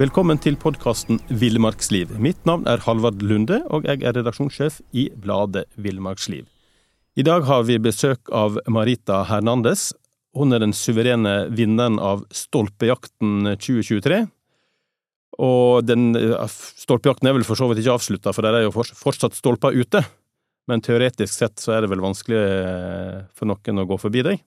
Velkommen til podkasten Villmarksliv. Mitt navn er Halvard Lunde, og jeg er redaksjonssjef i bladet Villmarksliv. I dag har vi besøk av Marita Hernandez. Hun er den suverene vinneren av Stolpejakten 2023. Og den stolpejakten er vel for så vidt ikke avslutta, for der er jo fortsatt stolper ute. Men teoretisk sett så er det vel vanskelig eh, for noen å gå forbi deg.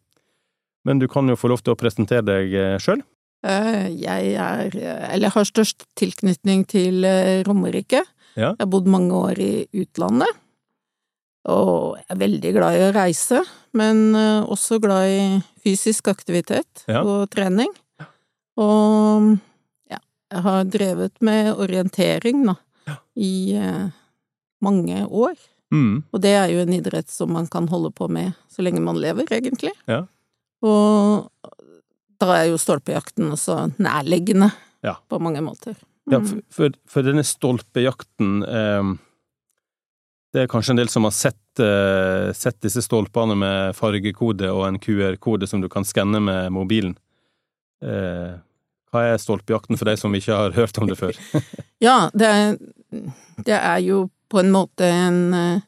Men du kan jo få lov til å presentere deg eh, sjøl. Eh, jeg er Eller har størst tilknytning til eh, Romerike. Ja. Jeg har bodd mange år i utlandet. Og jeg er veldig glad i å reise, men eh, også glad i fysisk aktivitet ja. og trening. Og ja, jeg har drevet med orientering, da, ja. i mange år. Mm. Og det er jo en idrett som man kan holde på med så lenge man lever, egentlig. Ja. Og da er jo stolpejakten også nærliggende ja. på mange måter. Mm. Ja, for, for, denne stolpejakten eh, Det er kanskje en del som har sett, eh, sett disse stolpene med fargekode og en QR-kode som du kan skanne med mobilen. Eh, hva er stolpejakten for deg som ikke har hørt om det før? ja, det er, det er, jo på en måte en, eh,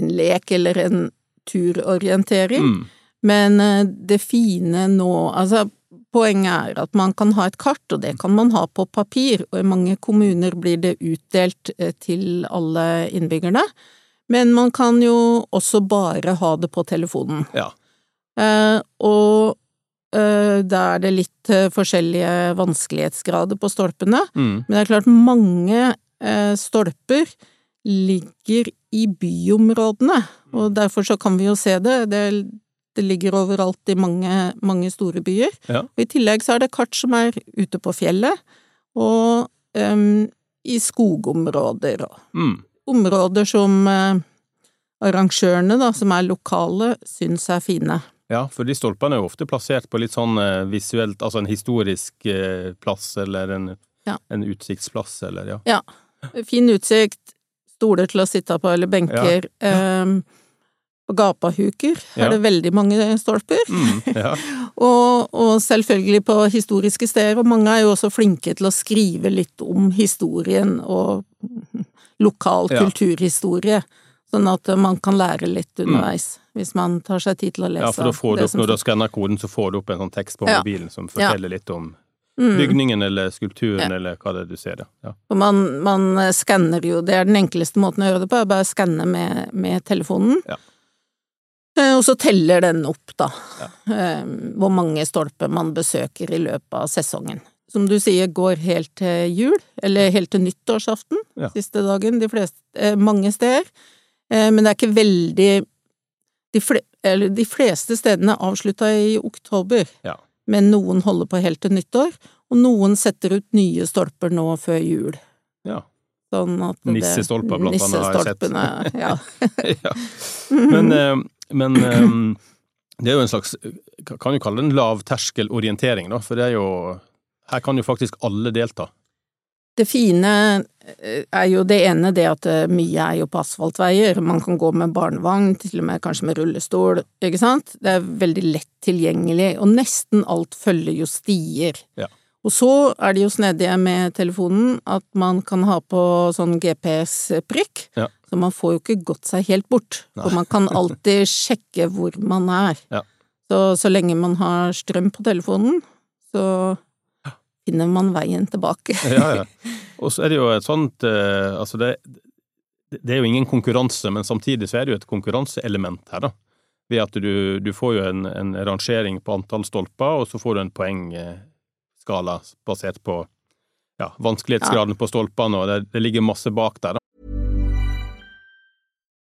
en lek eller en turorientering. Mm. Men eh, det fine nå Altså, poenget er at man kan ha et kart, og det kan man ha på papir, og i mange kommuner blir det utdelt eh, til alle innbyggerne. Men man kan jo også bare ha det på telefonen. Ja. Eh, og eh, da er det litt eh, forskjellige vanskelighetsgrader på stolpene. Mm. Men det er klart, mange eh, stolper ligger i byområdene, og derfor så kan vi jo se det. Det det ligger overalt i mange, mange store byer. Ja. Og I tillegg så er det kart som er ute på fjellet, og um, i skogområder. Mm. Områder som uh, arrangørene, da, som er lokale, syns er fine. Ja, for de stolpene er jo ofte plassert på litt sånn uh, visuelt, altså en historisk uh, plass, eller en, ja. en, utsiktsplass, eller ja. Ja. Fin utsikt, stoler til å sitte på, eller benker. Ja. Um, på gapahuker ja. er det veldig mange stolper. Mm, ja. og, og, selvfølgelig på historiske steder, og mange er jo også flinke til å skrive litt om historien og lokal ja. kulturhistorie. Sånn at man kan lære litt mm. underveis, mm. hvis man tar seg tid til å lese. Ja, for da får du opp, når du skanner koden, så får du opp en sånn tekst på mobilen som forteller litt om mm. bygningen eller skulpturen eller hva det er du ser, ja. Og man, man skanner jo, det er den enkleste måten å gjøre det på, er bare skanne med, med telefonen. Ja. Eh, og så teller den opp, da, ja. Eh, hvor mange stolper man besøker i løpet av sesongen. Som du sier, går helt til jul, eller helt til nyttårsaften, ja. siste dagen, de fleste, eh, mange steder. Men det er ikke veldig De, fle, de fleste stedene avslutta i oktober, ja. men noen holder på helt til nyttår, og noen setter ut nye stolper nå før jul. Ja. Sånn Nissestolper, blant annet, har jeg sett. ja. ja. Men men um, det er jo en slags Kan jo kalle det en lavterskelorientering, da, for det er jo Her kan jo faktisk alle delta. Det fine eh, er jo det ene, det at eh, mye er jo på asfaltveier. Man kan gå med barnevogn, til og med kanskje med rullestol, ikke sant. Det er veldig lett tilgjengelig, og nesten alt følger jo stier. Ja. Og så er de jo snedige med telefonen at man kan ha på sånn GPS-prikk. Ja. Så man får jo ikke gått seg helt bort, Nei. for man kan alltid sjekke hvor man er. Ja. Så, så lenge man har strøm på telefonen, så finner man veien tilbake. ja, ja. Og så er det jo et sånt eh, Altså, det, det, er jo ingen konkurranse, men samtidig så er det jo et konkurranseelement her, da. Ved at du, du får jo en, en, rangering på antall stolper, og så får du en poengskala basert på ja, vanskelighetsgraden på stolpene, og det, det ligger masse bak der, da.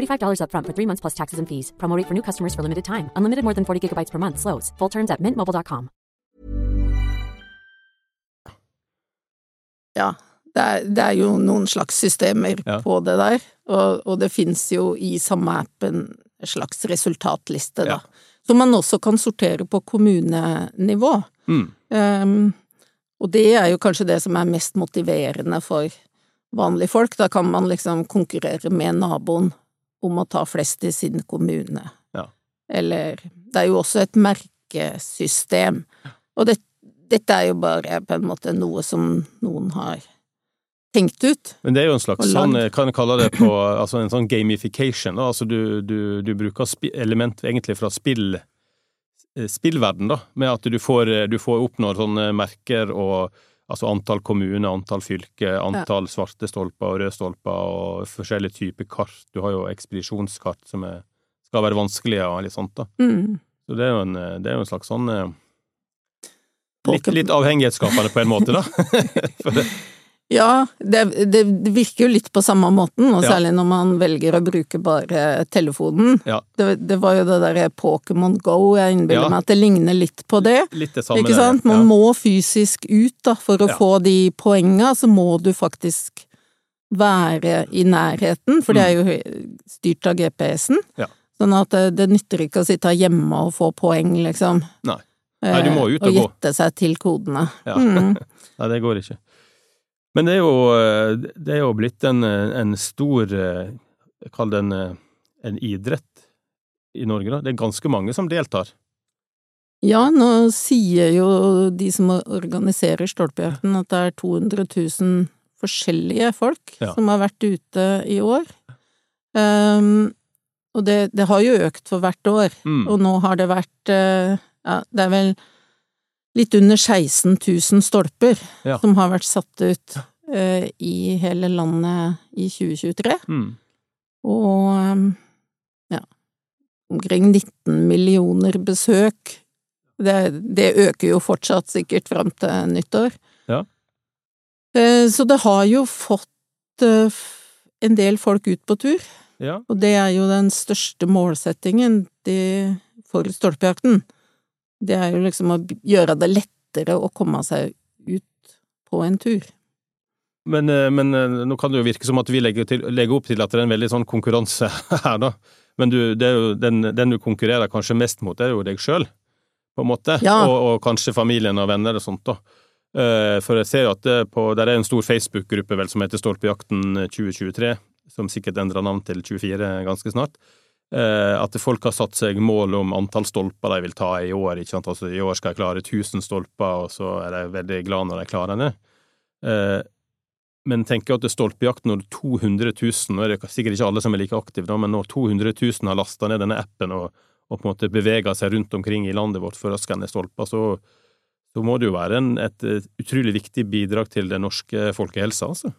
$45 upfront for three months plus taxes and fees. Promo for new customers for limited time. Unlimited more than 40 gigabytes per month. Slows. Full terms at mintmobile.com. Ja, det er, det er jo noen slags systemer Ja. på det der, og, og det finnes jo i samme appen en slags resultatliste, da. Ja. Som man også kan sortere på kommunenivå. Mm. Um, og det er jo kanskje det som er mest motiverende for vanlige folk. Da kan man liksom konkurrere med naboen om å ta flest i sin kommune. Ja. Eller Det er jo også et merkesystem. Og det, dette er jo bare på en måte noe som noen har tenkt ut. Men det er jo en slags sånn, jeg kan kalle det på, altså en sånn gamification. Da. Altså du, du, du bruker element egentlig fra spill, eh, spillverden, da, med at du får, du får oppnår sånne merker og altså antall kommuner, antall fylker, antall svarte stolper og røde stolper og forskjellige typer kart. Du har jo ekspedisjonskart som er, skal være vanskelige og litt sånt, da. Mm. Så det er jo en, det er jo en slags sånn eh, Litt, litt avhengighetsskapende på en måte, da. For det, Ja, det, det, virker jo litt på samme måten, og Ja. særlig når man velger å bruke bare telefonen. Ja. Det, det var jo det derre Pokémon Go, jeg innbiller Ja. meg at det ligner litt på det. litt det samme Ikke sant? Man må fysisk ut, da, for å få de poenga, så må du faktisk være i nærheten, for det er jo styrt av GPS-en. Mm. Ja. Sånn at det, nytter ikke å sitte hjemme og få poeng, liksom. Nei. Nei, du må ut og og gå. gjette seg til kodene. Ja. Mm. Nei, det går ikke. Men det er jo, eh, det er jo blitt en, en stor eh, Kall det en, eh, en idrett i Norge, da. Det er ganske mange som deltar. Ja, nå sier jo de som organiserer Stolpejakten at det er 200 000 forskjellige folk Ja. som har vært ute i år. Um, og det, det har jo økt for hvert år, Mm. og nå har det vært uh, ja, det er vel litt under 16 000 stolper Ja. som har vært satt ut uh, i hele landet i 2023. Mm. Og um, ja, omkring 19 millioner besøk. Det, det øker jo fortsatt sikkert fram til nyttår. Ja. Uh, Så det har jo fått uh, en del folk ut på tur, Ja. og det er jo den største målsettingen de, for stolpejakten. Det er jo liksom å gjøre det lettere å komme seg ut på en tur. Men, eh, men eh, nå kan det jo virke som at vi legger, til, legger opp til at det er en veldig sånn konkurranse her, da. Men du, det jo den, den du konkurrerer kanskje mest mot, er jo deg sjøl, på en måte. Ja. Og, og kanskje familien og venner og sånt, da. Eh, For jeg ser jo at det på, der er en stor Facebook-gruppe vel som heter Stolpejakten 2023, som sikkert endrer navn til 24 ganske snart. Eh, At folk har satt seg mål om antall stolper de vil ta i år. ikke sant? Altså I år skal jeg klare 1000 stolper, og så er de veldig glad når de klarer det. Eh, Men tenker at stolpejakt når 200 000, nå er det sikkert ikke alle som er like aktive, men når 200 000 har lasta ned denne appen og, og på en måte beveger seg rundt omkring i landet vårt for å skanne stolper, så, så må det jo være en, et eh, utrolig viktig bidrag til den norske folkehelsa, altså.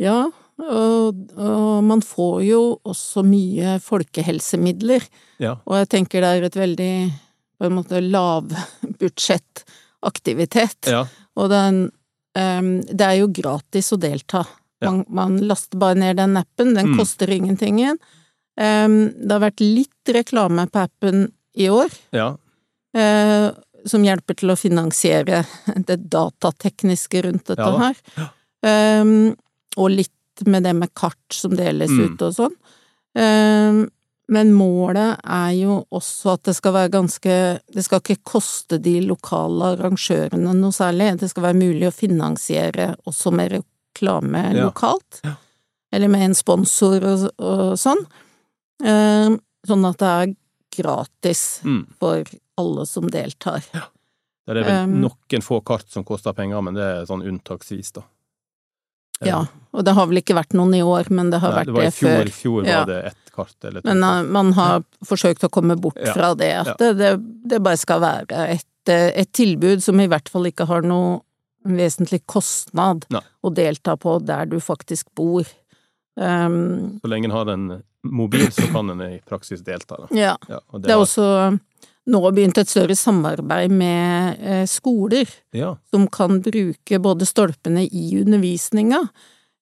Ja, og, og man får jo også mye folkehelsemidler, Ja. og jeg tenker det er et veldig, på en måte, lavbudsjettaktivitet. Ja. Og den, um, det er jo gratis å delta. Ja. Man, man laster bare ned den appen, den Mm. koster ingenting. Um, det har vært litt reklame på appen i år, ja. Uh, som hjelper til å finansiere det datatekniske rundt dette her. Um, og litt med det med kart som deles Mm. ut og sånn. Ehm, men målet er jo også at det skal være ganske Det skal ikke koste de lokale arrangørene noe særlig. Det skal være mulig å finansiere også med reklame Ja. lokalt. Ja. Eller med en sponsor og, og sånn. Ehm, sånn at det er gratis Mm. for alle som deltar. Det er vel Um, noen få kart som koster penger, men det er sånn unntaksvis, da. Ja, og det har vel ikke vært noen i år, men det har Nei, vært det var i det fjor, før. i fjor Ja. var det ett kart eller to. Men uh, man har forsøkt å komme bort Ja, fra det, at ja. det, det, det bare skal være et, eh, et tilbud som i hvert fall ikke har noe vesentlig kostnad Nei. å delta på der du faktisk bor. Um, Så lenge en har en mobil, så kan en i praksis delta. Da. ja. Ja, og Det er har- også nå begynt et større samarbeid med eh, skoler, ja, som kan bruke både stolpene i undervisninga,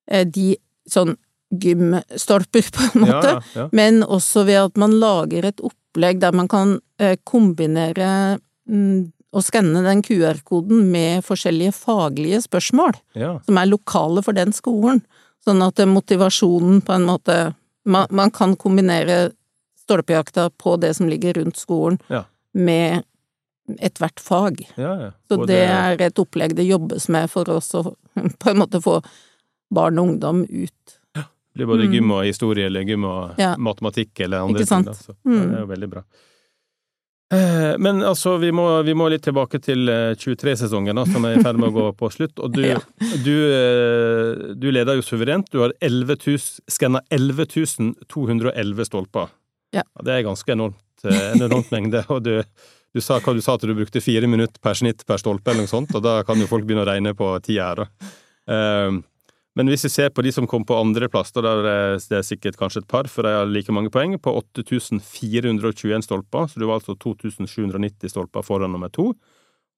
de sånn gymstolper på en måte, ja, ja. men også ved at man lager et opplegg der man kan eh, kombinere mm, og skanne den QR-koden med forskjellige faglige spørsmål som er lokale for den skolen, sånn at eh, motivasjonen på en måte Man, man kan kombinere stolpejakta på det som ligger rundt skolen, med ethvert fag. ja, ja. Så det, det er et opplegg det jobbes med for oss å på en måte få barn og ungdom ut. Ja. Det blir både Mm. gym og historie, eller gym og Ja. matematikk, eller andre Ikke sant? ting. Da. Så Mm. det er jo veldig bra. Eh, Men altså, vi må, vi må litt tilbake til eh, 23-sesongen, som er i ferd med å gå på slutt. Og du, Ja. du, eh, du leder jo suverent. Du har 11 000, skanna 11 211 stolper. Ja. Det er ganske enormt, eh, en enormt mengde. Og du, du sa du sa at du brukte fire minutter per snitt per stolpe, eller noe sånt, og da kan jo folk begynne å regne på tida her, da. Eh, Men hvis vi ser på de som kom på andreplass, da er det sikkert kanskje et par, for de har like mange poeng, på 8421 stolper, så du var altså 2790 stolper foran nummer to.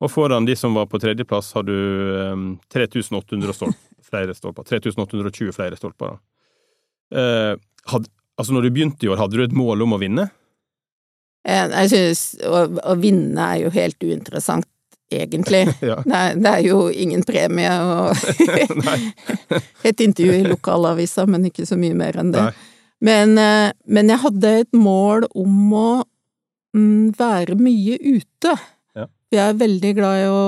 Og foran de som var på tredjeplass, har du um, 3800 stolper, flere stolper. 3820 flere stolper, da. Eh, had, altså, når du begynte i år, hadde du et mål om å vinne? Eh, Jeg synes å, å vinne er jo helt uinteressant, egentlig. Ja. Det er, det er jo ingen premie og et intervju i lokalavisa, men ikke så mye mer enn det. Men, eh, men jeg hadde et mål om å mm, være mye ute. Ja. Jeg er veldig glad i å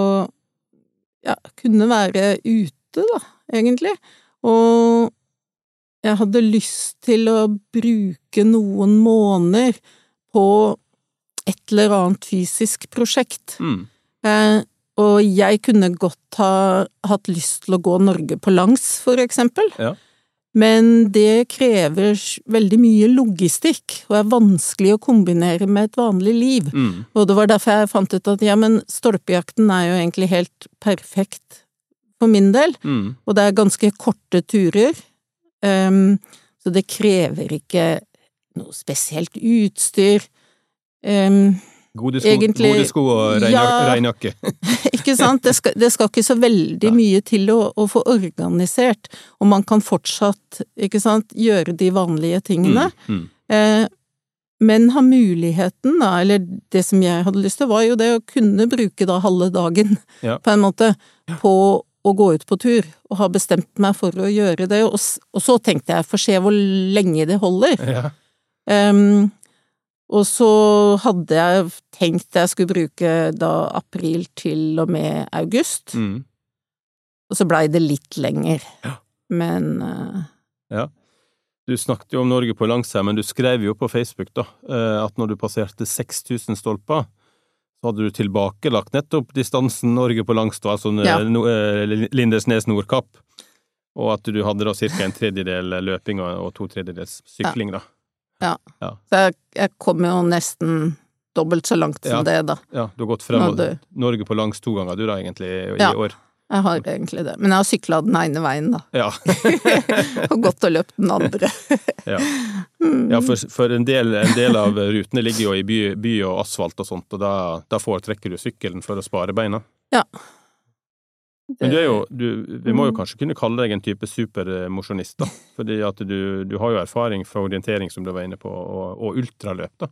ja, kunne være ute, da, egentlig. Og jeg hadde lyst til å bruke noen måneder på et eller annet fysisk prosjekt. Mm. Eh, og jeg kunne godt ha hatt lyst til å gå Norge på langs, for eksempel. Ja. Men det krever veldig mye logistikk, og er vanskelig å kombinere med et vanlig liv. Mm. Og det var derfor jeg fant ut at ja, men stolpejakten er jo egentlig helt perfekt for min del. Mm. Og det er ganske korte turer, um, så det krever ikke noe spesielt utstyr. Ehm, Gode, sko, Egentlig- gode sko og regnjakke. Ja. ikke sant? Det skal, det skal ikke så veldig mye til å, å få organisert, og man kan fortsatt, ikke sant, gjøre de vanlige tingene. Mm. Mm. Eh, men ha muligheten, da, eller det som jeg hadde lyst til, var jo det å kunne bruke da halve dagen, Ja. på en måte, på å gå ut på tur, og ha bestemt meg for å gjøre det. Og, og så tenkte jeg, få se hvor lenge det holder. Ja. Ehm, og så hadde jeg tenkt jeg skulle bruke da april til og med august, Mm. og så blei det litt lenger. Ja. Men uh... Ja. Du snakket jo om Norge på langs her, men du skrev jo på Facebook da, eh, at når du passerte 6000 stolper, så hadde du tilbakelagt nettopp distansen Norge på langs, altså Ja. eh, Lindesnes Nordkapp, og at du hadde da cirka en tredjedel løping og, og to tredjedels sykling, da. Så jeg, jeg kom jo nesten dobbelt så langt som Ja. det, da. Ja, du har gått frem og Hadde- Norge på langs to ganger, du da, egentlig, i, Ja. år. Jeg har egentlig det. Men jeg har sykla den ene veien, da. Ja. Og gått og løpt den andre. ja. ja for, for en, del, en del av rutene ligger jo i by, by og asfalt og sånt, og da, da foretrekker du sykkelen for å spare beina. Ja. Men du er jo, du, vi må jo Mm. kanskje kunne kalle deg en type supermosjonist, da. Fordi at du, du har jo erfaring fra orientering, som du var inne på, og, og ultraløp, da.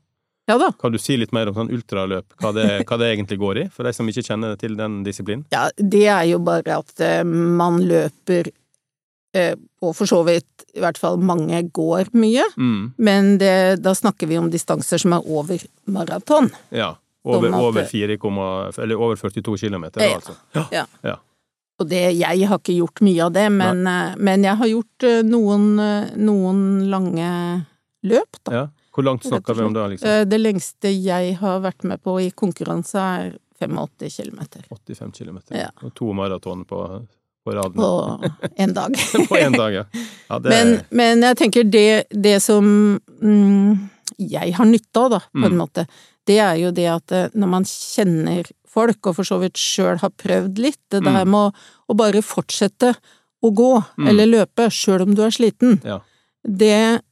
Ja da. Kan du si litt mer om sånn ultraløp, hva det, hva det egentlig går i, for de som ikke kjenner til den disiplinen? Ja, det er jo bare at eh, man løper, eh, og for så vidt i hvert fall mange går mye, Mm, men det, da snakker vi om distanser som er over maraton. ja. Over, Sånn over 4, eller over 42 kilometer, da, Ja. altså. Ja. Ja. Og det, jeg har ikke gjort mye av det, men, eh, men jeg har gjort eh, noen, eh, noen lange løp, da. ja. Hvor langt snakker vi om da, liksom? Det lengste jeg har vært med på i konkurranse er 85 kilometer 85 kilometer. Ja. Og to maraton på, på raden. på en dag. på én dag, ja. ja det, Men, men jeg tenker det, det som mm, jeg har nytte av, da, på en Mm. måte, det er jo det at når man kjenner folk, og for så vidt sjøl har prøvd litt, det der Mm. med å, å bare fortsette å gå Mm. eller løpe sjøl om du er sliten, Ja. det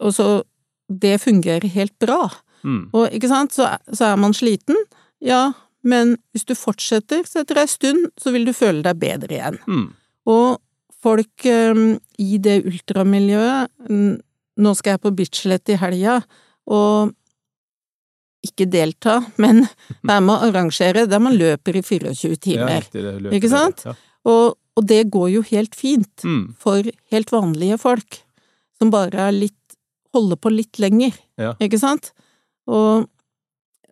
Og så Det fungerer helt bra. Mm. Og ikke sant, så, så er man sliten, ja, men hvis du fortsetter, så etter ei stund så vil du føle deg bedre igjen. Mm. Og folk um, i det ultramiljøet Nå skal jeg på Bislett i helga, og ikke delta, men være med å arrangere der man løper i 24 timer. Ja, det Ikke sant? Ja. Og, og det går jo helt fint Mm. for helt vanlige folk, som bare er litt holder på litt lenger, Ja. ikke sant? Og,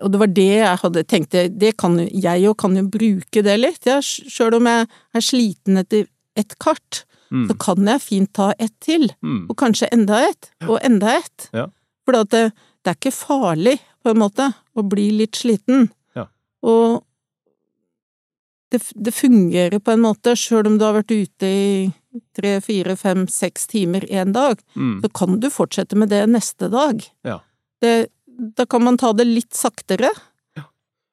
og det var det jeg hadde tenkt, det- kan jo, jeg jo kan jo bruke det litt, ja, sjøl om jeg er sliten etter et kart, Mm. så kan jeg fint ta ett til, Mm. og kanskje enda ett, og enda ett. For det, det er ikke farlig, på en måte, og bli litt sliten. Ja. Og det, det fungerer på en måte, sjøl om du har vært ute i tre, fire, fem, seks timer en dag, Mm. så kan du fortsette med det neste dag. Ja. Det, da kan man ta det litt saktere.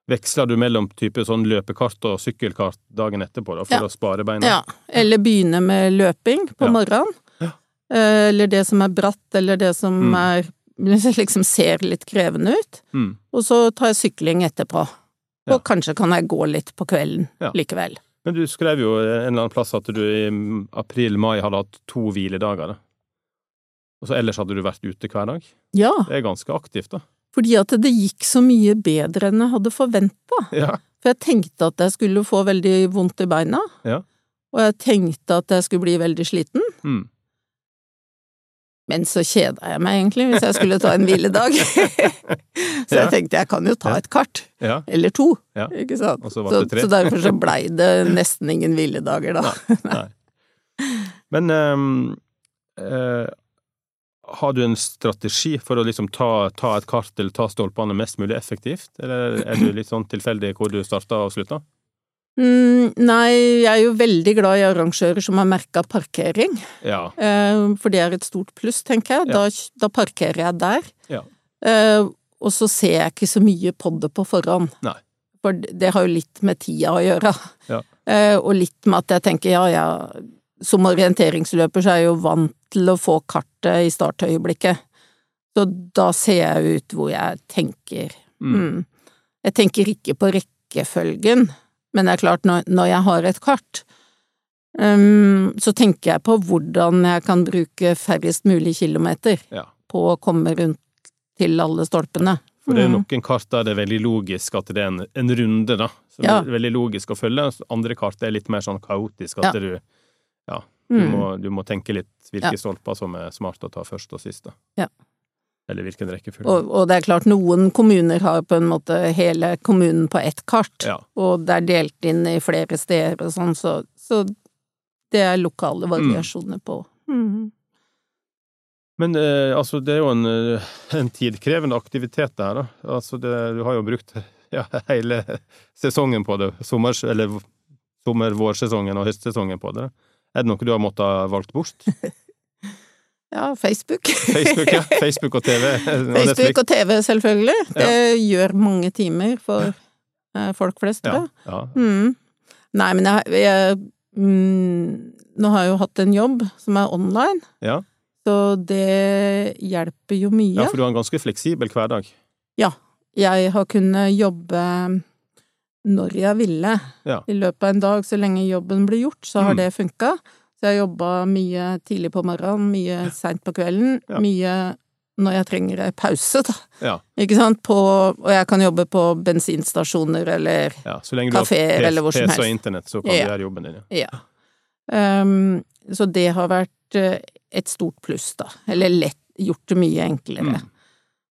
Veksler du mellom type sånn løpekart og sykkelkart dagen etterpå, da, for Ja. å spare beina? Ja. Eller begynne med løping på Ja. morgenen. Eh, Eller det som er bratt, eller det som Mm. er liksom ser litt krevende ut. Mm. Og så tar jeg sykling etterpå. Ja. Og kanskje kan jeg gå litt på kvelden Ja. likevel. Men du skrev jo en eller annen plass at du i april-mai hadde hatt to hviledager. da. Og så ellers hadde du vært ute hver dag. Ja, Det er ganske aktivt, da. fordi at det gikk så mye bedre enn jeg hadde forventa. Ja. For jeg tenkte at jeg skulle få veldig vondt i beina. Ja. Og jeg tenkte at jeg skulle bli veldig sliten. Mm. Men så kjeda jeg meg egentlig hvis jeg skulle ta en hviledag. så jeg tenkte jeg kan jo ta et kart. Ja. Eller to. Ja. Ikke sant? Så så, derfor så blei det nesten ingen hviledager, da. Nei. Men um, uh, har du en strategi for å liksom ta, ta et kart eller ta stolpene mest mulig effektivt, eller er du litt sånn tilfeldig hvor du starta og slutta? Mm, nei, jeg er jo veldig glad i arrangører som har merka parkering. Ja. Eh, for det er et stort pluss, tenker jeg. Da, da parkerer jeg der. Ja. Eh, og så ser jeg ikke så mye på det på forhånd. Nei. For det har jo litt med tida å gjøre. Ja. Eh, og litt med at jeg tenker ja, ja, som orienteringsløper så er jeg jo vant til å få kartet i startøyeblikket. Så da ser jeg ut hvor jeg tenker. Mm. Mm. Jeg tenker ikke på rekkefølgen, men det er klart, når, når jeg har et kart, um, så tenker jeg på hvordan jeg kan bruke færrest mulig kilometer Ja. på å komme rundt til alle stolpene. For det er Mm. noen kart der det er veldig logisk at det er en, en runde, da. Som Ja. er veldig logisk å følge. Andre kart er litt mer sånn kaotisk, at Ja. du Ja. Du, Mm. må, du må tenke litt hvilke Ja. stolper som er smart å ta først og sist, da. Ja. Eller hvilken rekkefølge. Og, og det er klart, noen kommuner har på en måte hele kommunen på ett kart, Ja. og det er delt inn i flere steder og sånn, så, så det er lokale variasjoner på. Mm. Men eh, altså, det er jo en, eh, en tidkrevende aktivitet det her, da. Altså, det, du har jo brukt ja, hele sesongen på det. Sommers, eller sommer-vårsesongen og høstsesongen på det. Er det noe du har måttet valgt bort? Ja, Facebook. Facebook, ja. Facebook og TV. Facebook og TV, selvfølgelig. Det gjør mange timer for eh, folk flest, Ja. ja. Mm. Nei, men jeg, jeg mm, Nå har jeg jo hatt en jobb som er online, Ja. så det hjelper jo mye. ja, for du har en ganske fleksibel hverdag. Ja. Jeg har kunnet jobbe når jeg ville. Ja. I løpet av en dag, så lenge jobben blir gjort, så har Mm. det funka. Så jeg har jobba mye tidlig på morgenen, mye seint på kvelden, Ja. mye når jeg trenger ei pause, da. Ja. Ikke sant? På, og jeg kan jobbe på bensinstasjoner eller ja. Så lenge du har Kaféer PC eller hvor som PC og internett, så kan Ja. du gjøre jobben din. Ja. Ja. Ehm, så det har vært eh, et stort pluss, da. Eller lett gjort det mye enklere. Mm.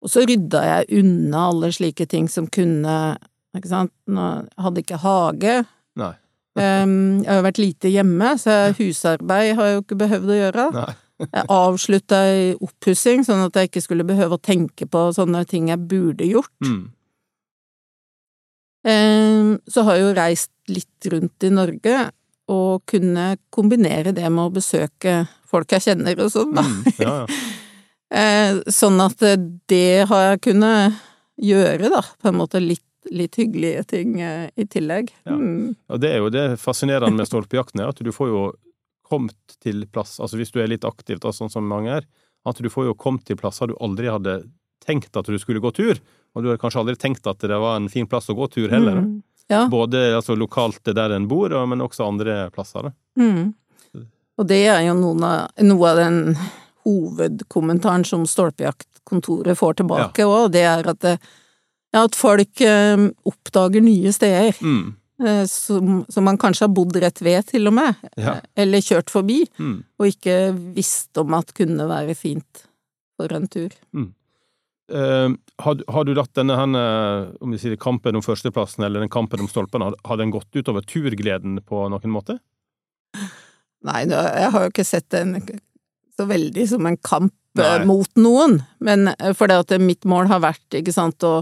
Og så rydda jeg unna alle slike ting som kunne Ikke sant. Nå, hadde ikke hage. Nei. Ehm, jeg har vært lite hjemme, så husarbeid har jeg jo ikke behøvd å gjøre. Nei. Jeg avslutta ei oppussing, sånn at jeg ikke skulle behøve å tenke på sånne ting jeg burde gjort. Mm. Ehm, så har jeg jo reist litt rundt i Norge, og kunne kombinere det med å besøke folk jeg kjenner og sånn, da. Mm. Ja, ja. Eh, Sånn at det har jeg kunnet gjøre, da, på en måte litt, litt hyggelige ting eh, i tillegg. Ja. Mm. Og det er jo det fascinerende med stolpejakten, at du får jo kommet til plass, altså hvis du er litt aktiv, da, sånn som mange er, at du får jo kommet til plasser du aldri hadde tenkt at du skulle gå tur, og du har kanskje aldri tenkt at det var en fin plass å gå tur heller. Mm. Ja. Både altså, lokalt der en bor, men også andre plasser. Mm. Og det er jo av, noe av den hovedkommentaren som Stolpejaktkontoret får tilbake òg, det er at, det, ja, at folk eh, oppdager nye steder. Mm. eh, Som, som man kanskje har bodd rett ved, til og med, Ja. eh, eller kjørt forbi, Mm. og ikke visst om at kunne være fint for en tur. Eh, har, har du latt denne henne, om vi sier kampen om førsteplassen, eller den kampen om stolpene, har, har den gått utover turgleden på noen måte? Nei, jeg har jo ikke sett den så veldig som en kamp eh, Nei. mot noen, men for fordi at mitt mål har vært, ikke sant, å,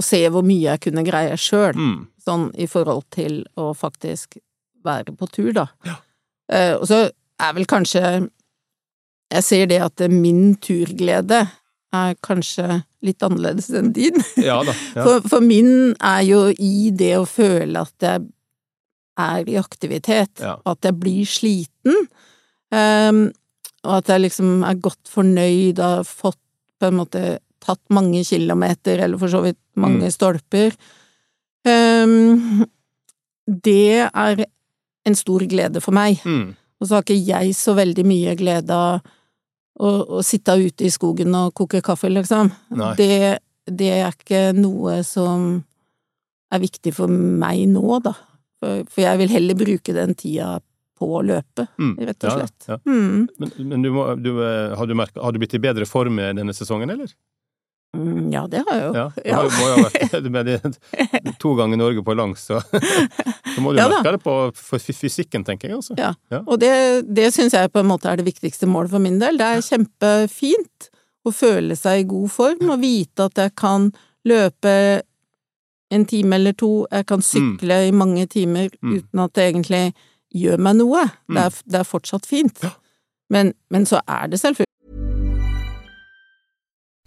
å se hvor mye jeg kunne greie sjøl, Mm. sånn i forhold til å faktisk være på tur, da. Eh, og så er vel kanskje Jeg ser det at min turglede er kanskje litt annerledes enn din. Ja da. Ja. For, for min er jo i det å føle at jeg er i aktivitet, Ja. at jeg blir sliten, ehm, og at jeg liksom er godt fornøyd og har fått på en måte tatt mange kilometer, eller for så vidt mange Mm. stolper. Um, det er en stor glede for meg. Mm. Og så har ikke jeg så veldig mye glede av å, å sitte ute i skogen og koke kaffe, liksom. Det, det er ikke noe som er viktig for meg nå, da. For, for jeg vil heller bruke den tida på å løpe, Mm. rett og slett. ja, ja. Mm. Men, men du må, du, eh, har, du merket, har du blitt i bedre form denne sesongen, eller? Mm, ja, det har jeg jo. Ja, du må jo ha vært med de to ganger Norge på langs, så, så må du Ja merke det på fysikken, tenker jeg. altså. Ja. Ja. Og det, det syns jeg på en måte er det viktigste målet for min del. Det er kjempefint å føle seg i god form og vite at jeg kan løpe en time eller to, jeg kan sykle i mange timer Mm. uten at det egentlig gjør meg noe. Mm. Det, er, det er fortsatt fint. Men, men så er det selvfølgelig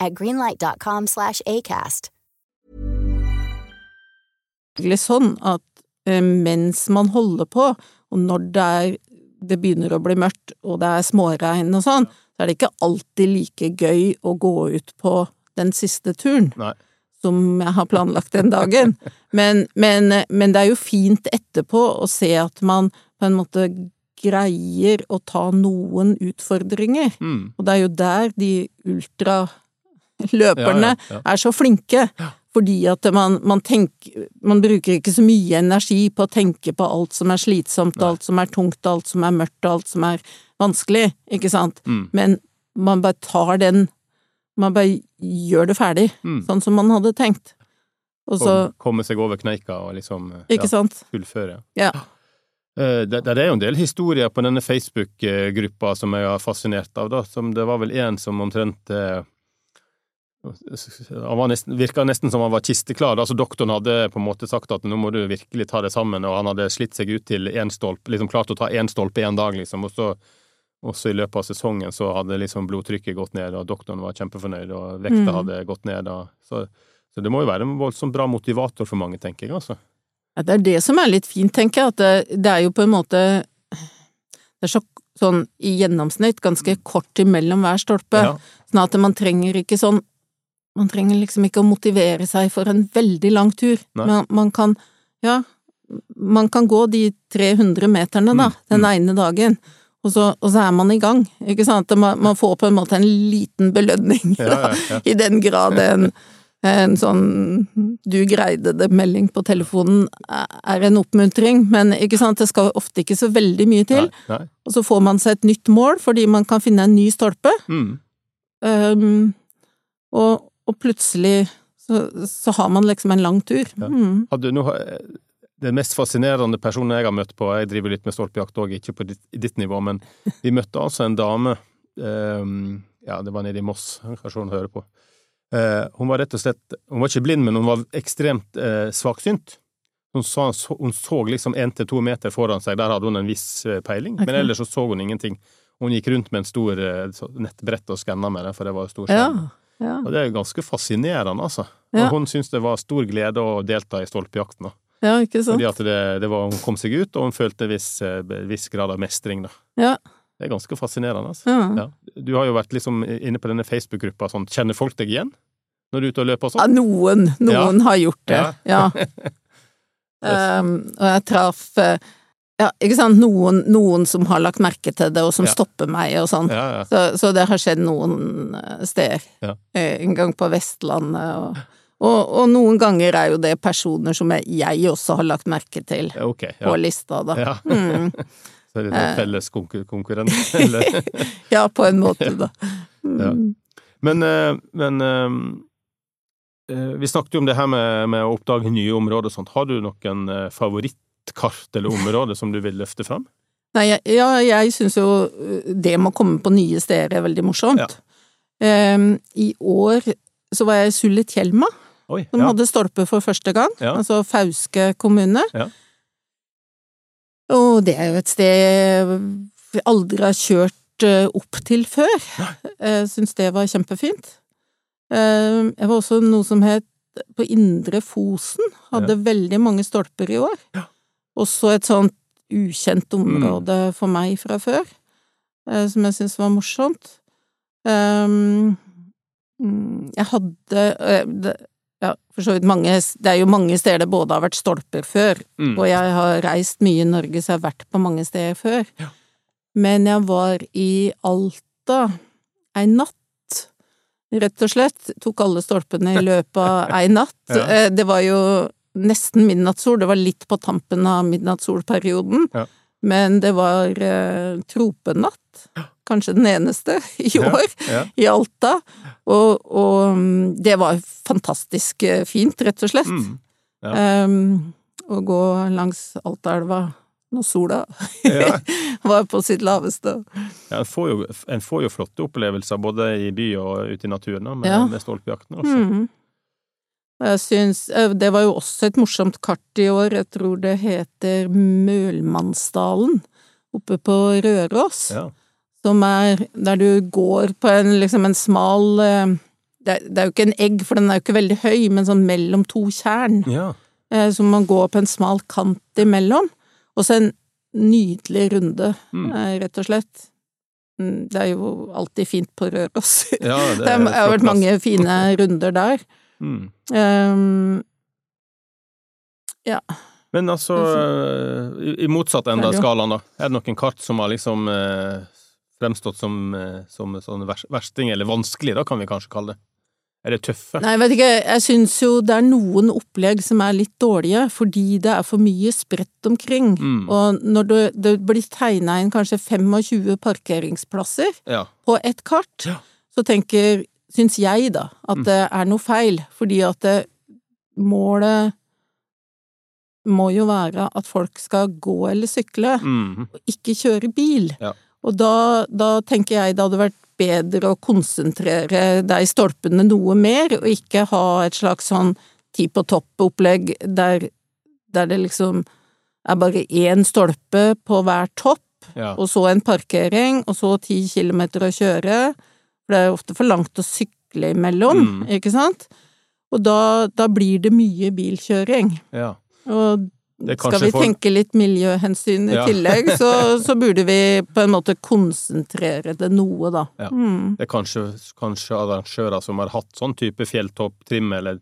at greenlight.com slash ACAST. sånn at eh, mens man holder på, og når det, er, det begynner å bli mørkt og det er småregn og sånn, så er det ikke alltid like gøy å gå ut på den siste turen Nei. som jeg har planlagt den dagen. Men, men, men det er jo fint etterpå å se at man på en måte greier å ta noen utfordringer. Mm. Og det er jo der de ultraløperne Ja, ja, ja. er så flinke. Fordi at man, man tenker Man bruker ikke så mye energi på å tenke på alt som er slitsomt, alt som er tungt, alt som er mørkt, alt som er vanskelig, ikke sant? Mm. Men man bare tar den Man bare gjør det ferdig, Mm. sånn som man hadde tenkt. Og så Kom, komme seg over kneika og liksom eh, Ikke ja, sant? fullføre. Ja. Eh, Det, det er jo en del historier på denne Facebook-gruppa som jeg er fascinert av, da. Som det var vel en som omtrent eh, han var nesten, virka nesten som han var kisteklar. Altså Doktoren hadde på en måte sagt at nå må du virkelig ta det sammen, og han hadde slitt seg ut til én stolpe, liksom klart å ta én stolpe én dag, liksom. Og så også i løpet av sesongen så hadde liksom blodtrykket gått ned, og doktoren var kjempefornøyd, og vekta Mm. hadde gått ned. Og, så, så det må jo være en voldsomt bra motivator for mange, tenker jeg, altså. Ja, det er det som er litt fint, tenker jeg, at det, det er jo på en måte Det er så, sånn i gjennomsnitt ganske kort imellom hver stolpe, Ja. sånn at man trenger ikke sånn Man trenger liksom ikke å motivere seg for en veldig lang tur. Man, man kan Ja, man kan gå de 300 meterne, da, Mm, den mm. ene dagen, og så, og så er man i gang, ikke sant. Man, man får på en måte en liten belønning, Ja, ja, ja. i den grad en, en sånn 'du greide det'-melding på telefonen er en oppmuntring, men ikke sant, det skal ofte ikke så veldig mye til. Nei, nei. Og så får man seg et nytt mål fordi man kan finne en ny stolpe, Mm. um, og, og plutselig så, så har man liksom en lang tur. Ja. Mm. Hadde nå Den mest fascinerende personen jeg har møtt på, jeg driver litt med stolpejakt òg, ikke på ditt, i ditt nivå, men vi møtte altså en dame um, Ja, det var nede i Moss, kanskje hun hører på. Uh, hun var rett og slett Hun var ikke blind, men hun var ekstremt uh, svaksynt. Hun, så, hun så liksom én til to meter foran seg, der hadde hun en viss eh, peiling, okay. men ellers så så hun ingenting. Hun gikk rundt med en stor uh, nettbrett og skanna med det, for det var jo stor skjerm. ja. Og det er jo ganske fascinerende, altså. Ja. Og hun syntes det var stor glede å delta i stolpejakten. ja, ikke sant? Fordi at det, det var, hun kom seg ut, og hun følte viss, eh, viss grad av mestring, da. Ja. Det er ganske fascinerende, altså. Ja. Ja. Du har jo vært liksom inne på denne Facebook-gruppa, sånn, kjenner folk deg igjen? Når du er ute og løper og Ja, sånn? noen. Noen har gjort det, Ja. ja. um, og jeg traff eh, ja, ikke sant, noen, noen som har lagt merke til det, og som Ja. stopper meg og sånn. Ja, ja. Så, så det har skjedd noen eh, steder. Eh, En gang på Vestlandet, og, og, og noen ganger er jo det personer som jeg, jeg også har lagt merke til Ja, på lista, da. ja. Mm. Så er det en felles konkur konkurrent, eller? Ja, på en måte, da. Mm. Men, eh, men eh, eh, vi snakket jo om det her med, med å oppdage nye områder og sånt. Har du noen eh, favorittkart eller område som du vil løfte fram? Nei, jeg, ja, jeg syns jo uh, det med å komme på nye steder er veldig morsomt. Ja. Um, I år så var jeg i Sulitjelma, Oi, som ja. hadde stolpe for første gang. Ja. Altså Fauske kommune. Ja. Og det er jo et sted vi aldri har kjørt uh, opp til før. Jeg syns det var kjempefint. Ehm, Jeg var også noe som het på Indre Fosen. Hadde veldig mange stolper i år. Ja. Også et sånt ukjent område for meg fra før, eh, som jeg syntes var morsomt. Mm, jeg hadde eh, ja, for så vidt mange Det er jo mange steder det både har vært stolper før, Mm. og jeg har reist mye i Norge, så jeg har vært på mange steder før. Ja. Men jeg var i Alta ei natt, rett og slett. Tok alle stolpene i løpet av ei natt. Ja. Eh, Det var jo nesten midnattssol, det var litt på tampen av midnattssolperioden. Ja. Men det var eh, tropenatt, kanskje den eneste i år, ja. i Alta. Og, og mm, det var fantastisk eh, fint, rett og slett. Mm. Ja. Um, å gå langs Altaelva når sola Ja. var på sitt laveste. Ja, en, får jo, en får jo flotte opplevelser både i by og ute i naturen med, Ja. med stolpejakten. Altså. Mhm. Jeg syns eh, Det var jo også et morsomt kart i år, jeg tror det heter Mølmannsdalen, oppe på Røros. Ja. Som er der du går på en liksom en smal eh, det er, det er jo ikke en egg, for den er jo ikke veldig høy, men sånn mellom to tjern. ja. eh, Så man går på en smal kant imellom. Og så en nydelig runde, Mm. rett og slett. Mm, Det er jo alltid fint på Røros. Ja, det Det har vært mange fine runder der. Mm. Um, ja. Men altså, i, i motsatt ende av skalaen, da. Er det noen kart som har liksom eh, fremstått som, eh, som sånn versting, eller vanskelig, da kan vi kanskje kalle det? Er det tøffe? Nei, jeg vet ikke, jeg syns jo det er noen opplegg som er litt dårlige, fordi det er for mye spredt omkring. Mm. Og når det, det blir tegna inn kanskje 25 parkeringsplasser Ja. på ett kart, Ja. så tenker, syns jeg da, at Mm. det er noe feil, fordi at det, målet må jo være at folk skal gå eller sykle, Mm. og ikke kjøre bil. Ja. Og da, da tenker jeg det hadde vært bedre å konsentrere deg i stolpene noe mer, og ikke ha et slags sånn ti på topp-opplegg der, der det liksom er bare én stolpe på hver topp, Ja. og så en parkering, og så ti kilometer å kjøre. For det er jo ofte for langt å sykle imellom, Mm. ikke sant? Og da, da blir det mye bilkjøring. ja. Og skal vi for- tenke litt miljøhensyn i Ja. tillegg, så, så burde vi på en måte konsentrere det noe, da. Ja. Mm. Det er kanskje, kanskje arrangører som har hatt sånn type fjelltopptrim, eller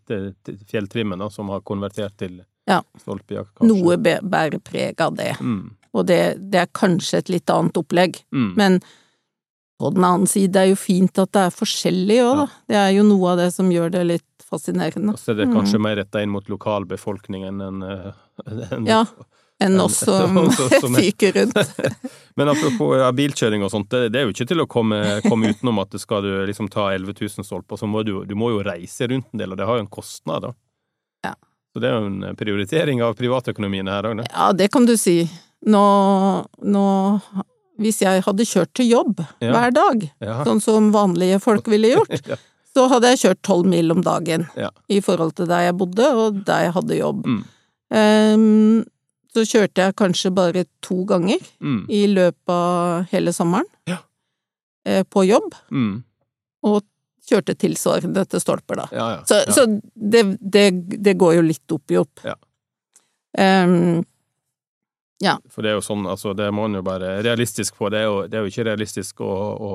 fjelltrimme, da, som har konvertert til Ja. stolpejakt, kanskje. Noe bærer preg av det. Mm. og det, det er kanskje et litt annet opplegg. Mm. Men på den annen side det er jo fint at det er forskjellig òg, da. Det er jo noe av det som gjør det litt fascinerende. Og så er det kanskje mer retta inn mot lokalbefolkningen enn en, Ja, enn oss som som- er- fyker rundt. Men apropos ja, bilkjøring og sånt, det, det er jo ikke til å komme, komme utenom at det skal du liksom ta 11 000 stolper, så må du, du må jo reise rundt en del, og det har jo en kostnad, da. Ja. Så det er jo en prioritering av privatøkonomien her òg, da. Ja, det kan du si. Nå, nå Hvis jeg hadde kjørt til jobb Ja. hver dag, Ja. sånn som vanlige folk ville gjort, Ja. så hadde jeg kjørt tolv mil om dagen i forhold til der jeg bodde og der jeg hadde jobb. Mm. Um, så kjørte jeg kanskje bare to ganger Mm. i løpet av hele sommeren Ja. eh, på jobb, Mm. og kjørte tilsvarende til stolper, da. Ja, ja. Så, så det, det, det går jo litt opp i opp. Ja. For det er jo sånn, altså, det må en jo bare realistisk på. Det er jo, det er jo ikke realistisk å, å,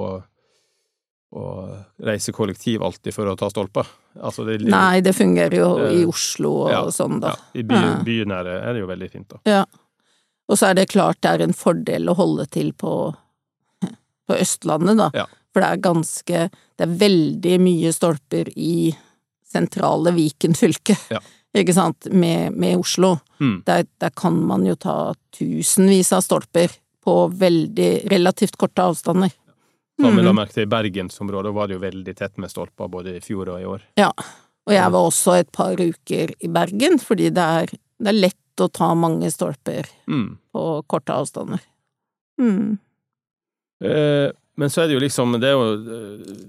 å reise kollektiv alltid for å ta stolper. Altså, det, nei, det fungerer jo i Eh, Oslo og ja, sånn, da. Ja, I by, Ja. er det, er det jo veldig fint, da. Ja. Og så er det klart det er en fordel å holde til på, på Østlandet, da. Ja. For det er ganske Det er veldig mye stolper i sentrale Viken fylke, Ja. Ikke sant, med, med Oslo. Mm. Der, der kan man jo ta tusenvis av stolper på veldig relativt korte avstander. Som vi la Mm. merke til i bergensområdet, var det jo veldig tett med stolper både i fjor og i år. Ja. Og jeg var også et par uker i Bergen, fordi det er, det er lett å ta mange stolper Mm. på korte avstander. Mm. Eh, men så er det jo liksom Det er jo eh,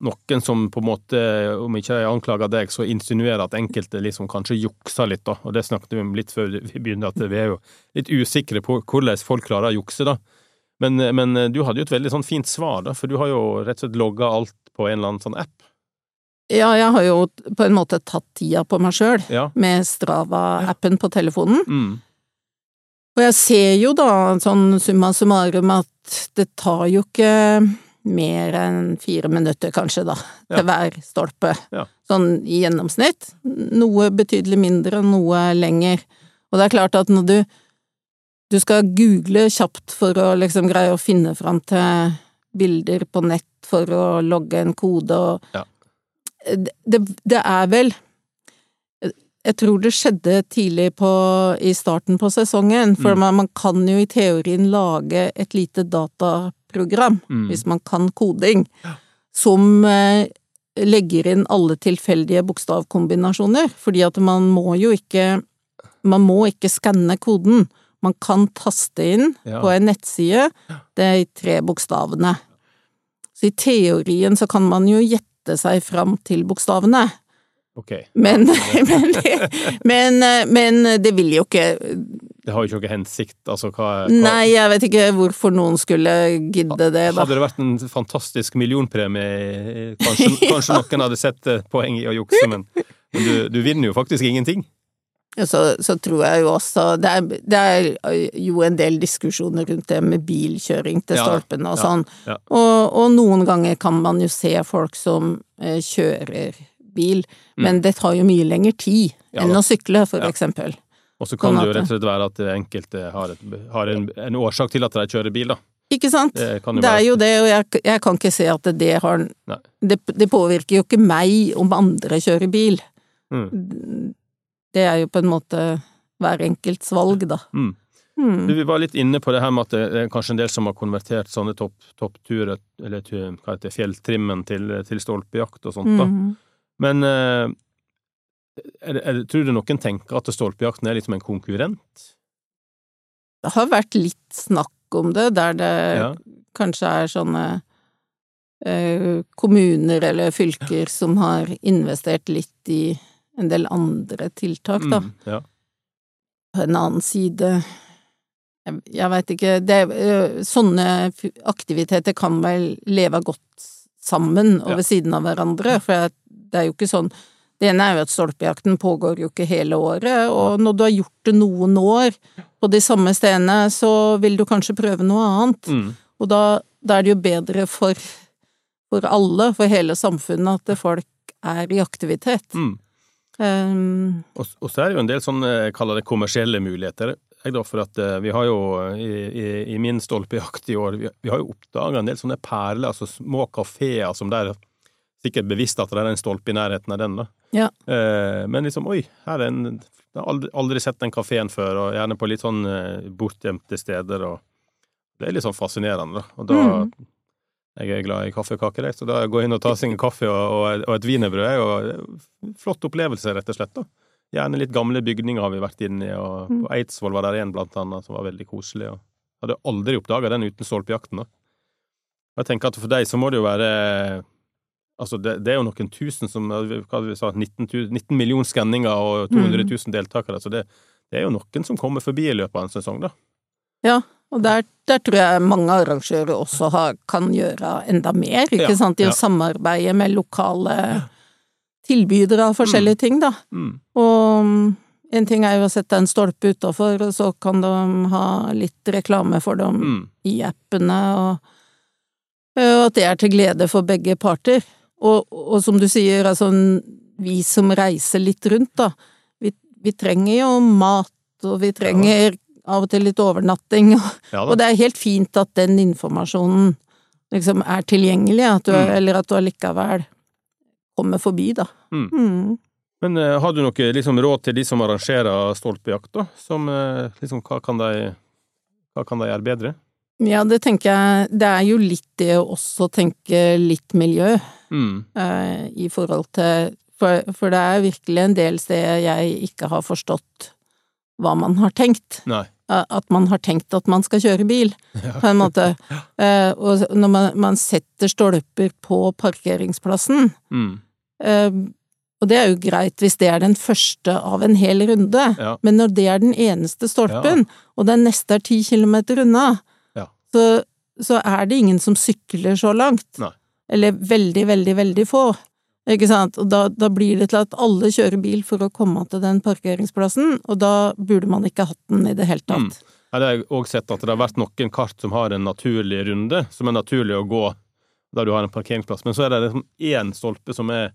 noen som på en måte, om ikke de anklager deg, så insinuerer at enkelte liksom kanskje jukser litt, da. Og det snakket vi om litt før vi begynte, at vi er jo litt usikre på hvordan folk klarer å jukse, da. Men, men du hadde jo et veldig sånn fint svar, da, for du har jo rett og slett logga alt på en eller annen sånn app. Ja, jeg har jo på en måte tatt tida på meg sjøl Ja. med Strava-appen på telefonen. Mm. Og jeg ser jo da, sånn summa summarum, at det tar jo ikke mer enn fire minutter, kanskje, da, til Ja. hver stolpe. Ja. Sånn i gjennomsnitt. Noe betydelig mindre, noe lenger. Og det er klart at når du du skal google kjapt for å liksom greie å finne fram til bilder på nett for å logge en kode og Ja. det, det, er vel Jeg tror det skjedde tidlig på, i starten på sesongen, for Mm. man, man kan jo i teorien lage et lite dataprogram, Mm. hvis man kan koding, som eh, legger inn alle tilfeldige bokstavkombinasjoner, fordi at man må jo ikke Man må ikke skanne koden. Man kan taste inn Ja. på en nettside de tre bokstavene. Så i teorien så kan man jo gjette seg fram til bokstavene. Okay. Men, men, men, men det vil jo ikke Det har jo ikke noe hensikt, altså hva, hva Nei, jeg vet ikke hvorfor noen skulle gidde det, da. Hadde det vært en fantastisk millionpremie, kanskje, kanskje noen hadde sett eh, poeng i å jukse, men, men du, du vinner jo faktisk ingenting. Så, så tror jeg jo også det er, det er jo en del diskusjoner rundt det med bilkjøring til Ja, stolpene og ja, sånn. ja. Og, og noen ganger kan man jo se folk som eh, kjører bil, men det tar jo mye lengre tid Mm. Ja enn å sykle, for Ja. eksempel. Og så kan Sånn det jo rett og slett være at enkelte har, et, har en, en årsak til at de kjører bil, da. Ikke sant? Det Det er jo det, og jeg, jeg kan ikke se at det har det, det påvirker jo ikke meg om andre kjører bil. Mm. Det er jo på en måte hver enkelts valg, da. Mm. Mm. Du, vi var litt inne på det her med at det er kanskje en del som har konvertert sånne topp, eller hva heter det, fjelltrimmen til, til stolpejakt og sånt, da. Mm. Men eh, er, er, tror du noen tenker at stolpejakten er liksom en konkurrent? Det har vært litt snakk om det, der det Ja. kanskje er sånne eh, kommuner eller fylker som har investert litt i en del andre tiltak, da. Mm, ja. På en annen side Jeg, jeg veit ikke det, eh, Sånne aktiviteter kan vel leve godt sammen og Ja. ved siden av hverandre, for det det er jo ikke sånn Det ene er jo at stolpejakten pågår jo ikke hele året, og når du har gjort det noen år på de samme stedene, så vil du kanskje prøve noe annet. Mm. Og da, da er det jo bedre for, for alle, for hele samfunnet, at folk er i aktivitet. Mm. Um, Og, og så er det jo en del sånne, jeg kaller det kommersielle muligheter. jeg, da, for at eh, vi har jo i, i, i min stolpejakt i år, vi, vi har jo oppdaga en del sånne perler, altså små kafeer som der Sikkert bevisst at det er en stolpe i nærheten av den, da. Ja. Eh, men liksom, oi, her er en Jeg har aldri, aldri sett den kafeen før, og gjerne på litt sånn eh, bortgjemte steder, og det er litt sånn fascinerende, da. Og da Mm. Jeg er glad i kaffe og kaker, så da går jeg inn og tar seg en kaffe og, og, et wienerbrød, og flott opplevelse, rett og slett, da. Gjerne litt gamle bygninger har vi vært inne i, og Mm. på Eidsvoll var der en, blant annet, som var veldig koselig, og hadde aldri oppdaga den uten stolpejakten, da. Jeg tenker at for deg så må det jo være Altså, det, det er jo noen tusen som Hva vi sa 19, 19 millioner skanninger og 200 Mm. 000 deltakere, så det, det er jo noen som kommer forbi i løpet av en sesong, da. Ja, og der, der tror jeg mange arrangører også har, kan gjøre enda mer, ikke Ja, sant, i ja. å samarbeide med lokale tilbydere av forskjellige ting, da. Mm. Og mm, en ting er jo å sette en stolpe utafor, og så kan de ha litt reklame for dem Mm. i appene, og, og at det er til glede for begge parter. Og, og som du sier, altså vi som reiser litt rundt, da, vi, vi trenger jo mat, og vi trenger av og til litt overnatting, og, Ja og det er helt fint at den informasjonen liksom er tilgjengelig, at du, Mm. eller at du allikevel kommer forbi, da. Mm. Mm. Men uh, har du noe liksom, råd til de som arrangerer stolpejakt, da? Som uh, liksom, hva kan de Hva kan de gjøre bedre? Ja, det tenker jeg, det er jo litt det å også tenke litt miljø, Mm. eh, i forhold til for, for det er virkelig en del steder jeg ikke har forstått hva man har tenkt. Nei. At man har tenkt at man skal kjøre bil, på en måte. Eh, og når man, man setter stolper på parkeringsplassen, Mm. eh, og det er jo greit hvis det er den første av en hel runde, Ja. men når det er den eneste stolpen, og den neste er ti kilometer unna, Ja. så, så er det ingen som sykler så langt. Nei. Eller veldig, veldig, veldig få. Ikke sant? Og da, da blir det til at alle kjører bil for å komme til den parkeringsplassen, og da burde man ikke hatt den i det hele tatt. Mm. Ja, det har jeg òg sett at det har vært noen kart som har en naturlig runde, som er naturlig å gå der du har en parkeringsplass, men så er det liksom én stolpe som er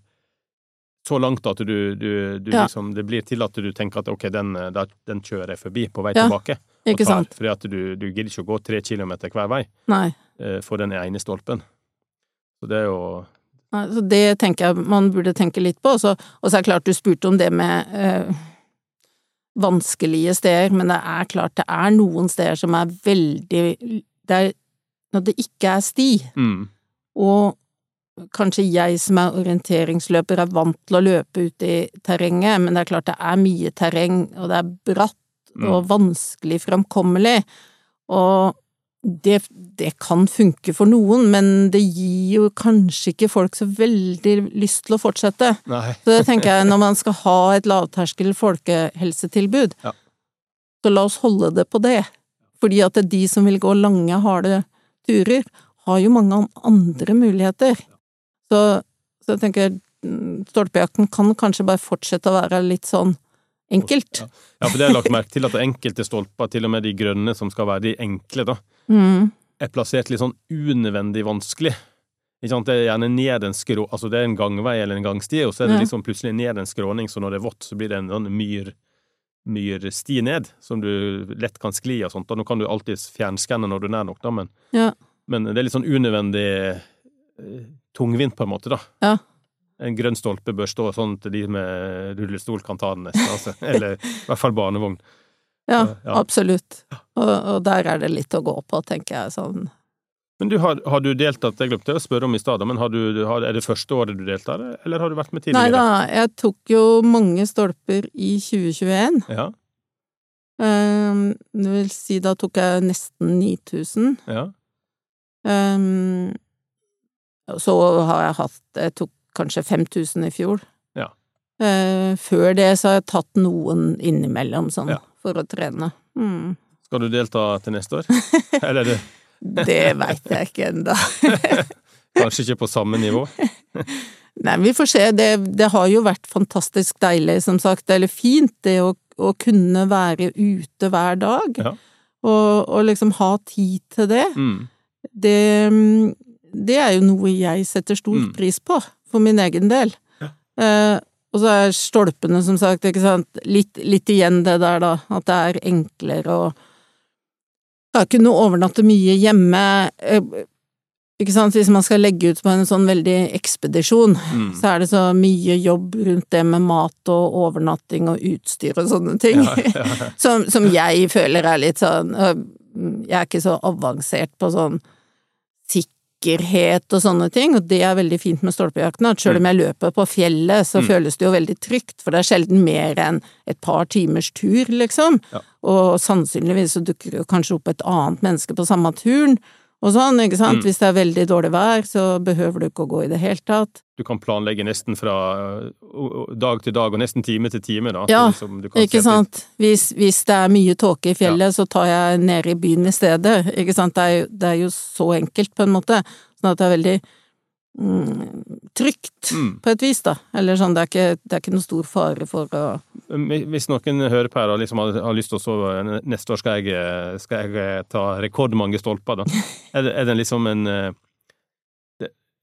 så langt at du, du, du Ja. liksom Det blir til at du tenker at ok, den, eh, den kjører jeg forbi på vei Ja, tilbake. Ikke tar, sant? Fordi at du, du gidder ikke å gå tre kilometer hver vei Nei. eh, for den ene stolpen. Så det er jo Så det tenker jeg man burde tenke litt på. Og så og så er det klart du spurte om det med øh, vanskelige steder, men det er klart det er noen steder som er veldig det er, Når det ikke er sti, mm, og kanskje jeg som er orienteringsløper er vant til å løpe ut i terrenget, men det er klart det er mye terreng, og det er bratt Mm. og vanskelig framkommelig, og det, det kan funke for noen, men det gir jo kanskje ikke folk så veldig lyst til å fortsette. Nei. Så det tenker jeg, når man skal ha et lavterskel folkehelsetilbud, Ja. så la oss holde det på det. Fordi at de som vil gå lange, harde turer, har jo mange andre muligheter. Så, så jeg tenker mm, stolpejakten kan kanskje bare fortsette å være litt sånn enkelt. Ja. ja, for det har jeg lagt merke til at enkelte stolper, til og med de grønne som skal være de enkle, da, Mm. er plassert litt sånn unødvendig vanskelig. Ikke sant? Det er gjerne ned en skrå... Altså, det er en gangvei eller en gangsti, og så er det liksom plutselig ned en skråning, så når det er vått, så blir det en sånn myr, myrsti ned, som du lett kan skli og sånt. Og nå kan du alltid fjernskanne når du er nær nok, da, men, Ja. men det er litt sånn unødvendig eh, tungvint, på en måte, da. Ja. En grønn stolpe bør stå sånn at de med rullestol kan ta den neste, altså. Eller i hvert fall barnevogn. Ja, Ja. absolutt. Og, og der er det litt å gå på, tenker jeg. Sånn. Men du, har, har du deltatt, jeg glemte å spørre om i stad, men har du, har, er det første året du deltar, eller har du vært med tidligere? Nei da, jeg tok jo mange stolper i 2021. Ja, Um, det vil si, da tok jeg nesten 9000. ja. Um, så har jeg hatt Jeg tok kanskje 5000 i fjor. Ja. Uh, før det så har jeg tatt noen innimellom, sånn, Ja. For å trene. Mm. Skal du delta til neste år? Eller er det Det veit jeg ikke ennå. kanskje ikke på samme nivå? Nei, vi får se. Det, det har jo vært fantastisk deilig, som sagt. Eller fint, det å, å kunne være ute hver dag. Ja. Og, og liksom ha tid til det. Mm. det, det er jo noe jeg setter stor Mm. pris på, for min egen del. Ja. Eh, og så er stolpene, som sagt, ikke sant, litt, litt igjen det der, da, at det er enklere å Skal ikke noe overnatte mye hjemme. eh, Ikke sant, hvis man skal legge ut på en sånn veldig ekspedisjon, Mm. så er det så mye jobb rundt det med mat og overnatting og utstyr og sånne ting. Ja, ja, ja. som, som jeg føler er litt sånn øh, Jeg er ikke så avansert på sånn sikkerhet og sånne ting, og det er veldig fint med stolpejakten, at selv om jeg løper på fjellet, så Mm. føles det jo veldig trygt, for det er sjelden mer enn et par timers tur, liksom. Ja. Og sannsynligvis så dukker det jo kanskje opp et annet menneske på samme turen, og sånn, ikke sant. Mm. Hvis det er veldig dårlig vær, så behøver du ikke å gå i det hele tatt. Du kan planlegge nesten fra dag til dag, og nesten time til time, da. Ja, liksom Ikke sant. Hvis, hvis det er mye tåke i fjellet, så tar jeg ned i byen i stedet. Ikke sant. Det er, jo, det er jo så enkelt, på en måte. Sånn at det er veldig trygt, Mm. på et vis, da. Eller sånn, det er ikke, det er ikke noen stor fare for å Hvis noen hører på her og liksom har, har lyst til å sove neste år skal jeg, skal jeg eh, ta rekordmange stolper, da. Er det, er det liksom en eh,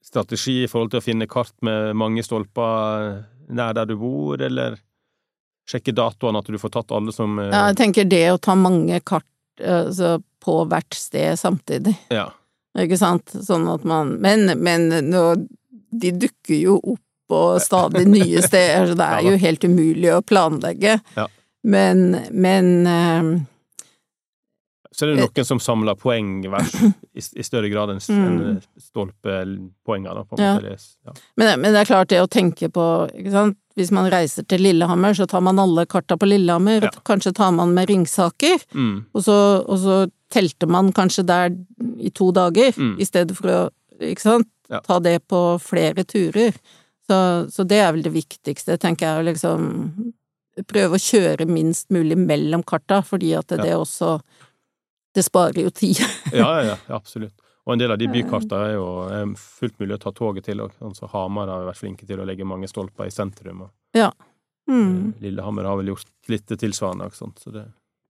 strategi i forhold til å finne kart med mange stolper nær der du bor, eller sjekke datoene, at du får tatt alle som eh, ja, Jeg tenker det å ta mange kart altså, på hvert sted samtidig. ja. Ikke sant? Sånn at man Men, men nå, de dukker jo opp på stadig nye steder, så det er jo helt umulig å planlegge. Ja. Men, men uh, Så er det noen som samler poeng i, i større grad enn Mm. enn stolpepoenger, da. På en Ja. måte. Ja. men, men det er klart det å tenke på, ikke sant Hvis man reiser til Lillehammer, så tar man alle karta på Lillehammer, og kanskje tar man med Ringsaker, Mm. og så, og så telter man kanskje der i to dager, Mm. i stedet for å, ikke sant, Ja. ta det på flere turer. Så, så det er vel det viktigste, tenker jeg, å liksom prøve å kjøre minst mulig mellom karta, fordi at det, Ja. det også Det sparer jo tid. Ja, ja, ja, absolutt. Og en del av de bykarta er jo er fullt mulig å ta toget til og Altså, Hamar har vært flinke til å legge mange stolper i sentrum. Og Ja. Mm. eh, Lillehammer har vel gjort litt tilsvarende. Ikke sant? Så det,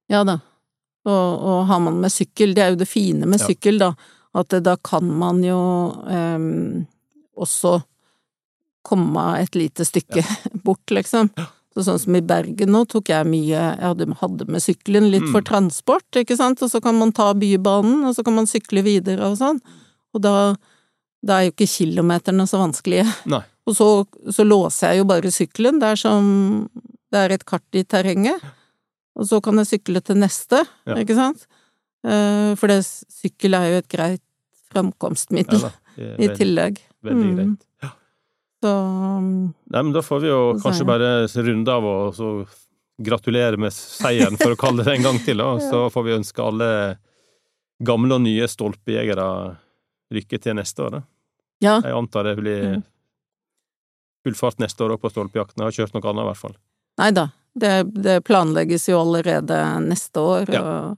Ja da. Og, og har man med sykkel, det er jo det fine med Ja. sykkel, da, at da kan man jo ehm, også komme et lite stykke bort, liksom. Så sånn som i Bergen nå tok jeg mye Jeg hadde, hadde med sykkelen litt for Mm. transport, ikke sant, og så kan man ta Bybanen, og så kan man sykle videre og sånn. Og da, da er jo ikke kilometerne så vanskelige. nei. Og så, så låser jeg jo bare sykkelen der som det er et kart i terrenget, og så kan jeg sykle til neste, Ja. ikke sant? Eh, For det, sykkel er jo et greit framkomstmiddel Ja, i tillegg. veldig Mm. greit. Så um, Nei, men da får vi jo kanskje bare runde av og så gratulere med seieren, for å kalle det en gang til. da. Så får vi ønske alle gamle og nye stolpejegere lykke til neste år. da. ja. Jeg antar det blir full fart neste år òg på stolpejakten. Jeg har kjørt noe annet, i hvert fall. Nei da. Det, det planlegges jo allerede neste år, Ja. og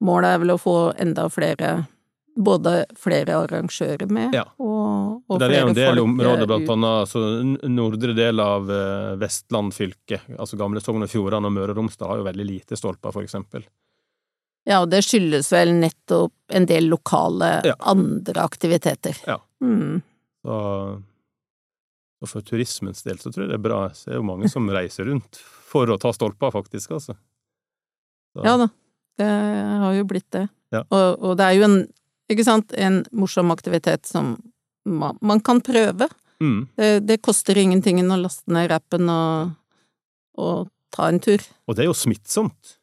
målet er vel å få enda flere både flere arrangører med, Ja. og, og det er en del områder, eh, blant annet altså, nordre del av eh, Vestland fylke, altså gamle Sogn og Fjordane og Møre og Romsdal, har jo veldig lite stolper, for eksempel. Ja, og det skyldes vel nettopp en del lokale Ja. andre aktiviteter. Ja. Mm. Så, og for turismens del så tror jeg det er bra. Så det er jo mange som reiser rundt for å ta stolper, faktisk, altså. Så, Ja da, det har jo blitt det. Ja. Og, og det er jo en, ikke sant, en morsom aktivitet som man, man kan prøve. Mm. Det, det koster ingenting å laste ned rappen og, og ta en tur. Og det er jo smittsomt.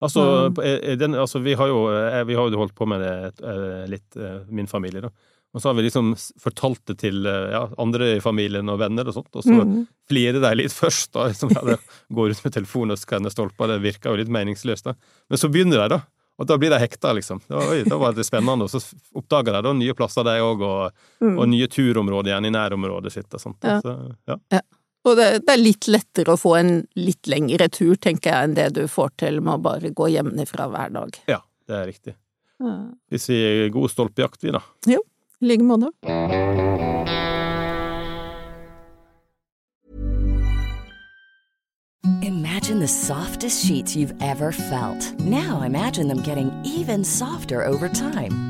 Altså, Mm. den, altså vi har jo eh, vi har jo holdt på med det eh, litt, eh, min familie, da. Og så har vi liksom fortalt det til eh, ja, andre i familien og venner og sånt, og så Mm. flirer de litt først, da. Liksom, ja, går ut med telefonen og skanner stolper, det virker jo litt meningsløst, da. Men så begynner de, da. Og da blir de hekta, liksom. Da, oi, da var det spennende. Og så oppdager de da nye plasser, de òg, og, Mm. og nye turområder igjen i nærområdet sitt og sånt. Ja. Så, ja. Og det, det er litt lettere å få en litt lengre tur, tenker jeg, enn det du får til med å bare gå hjemmefra hver dag. ja, det er riktig. Ja. Vi sier god stolpejakt, vi, da. I like måte. Imagine the softest sheets you've ever felt. Now imagine them getting even softer over time.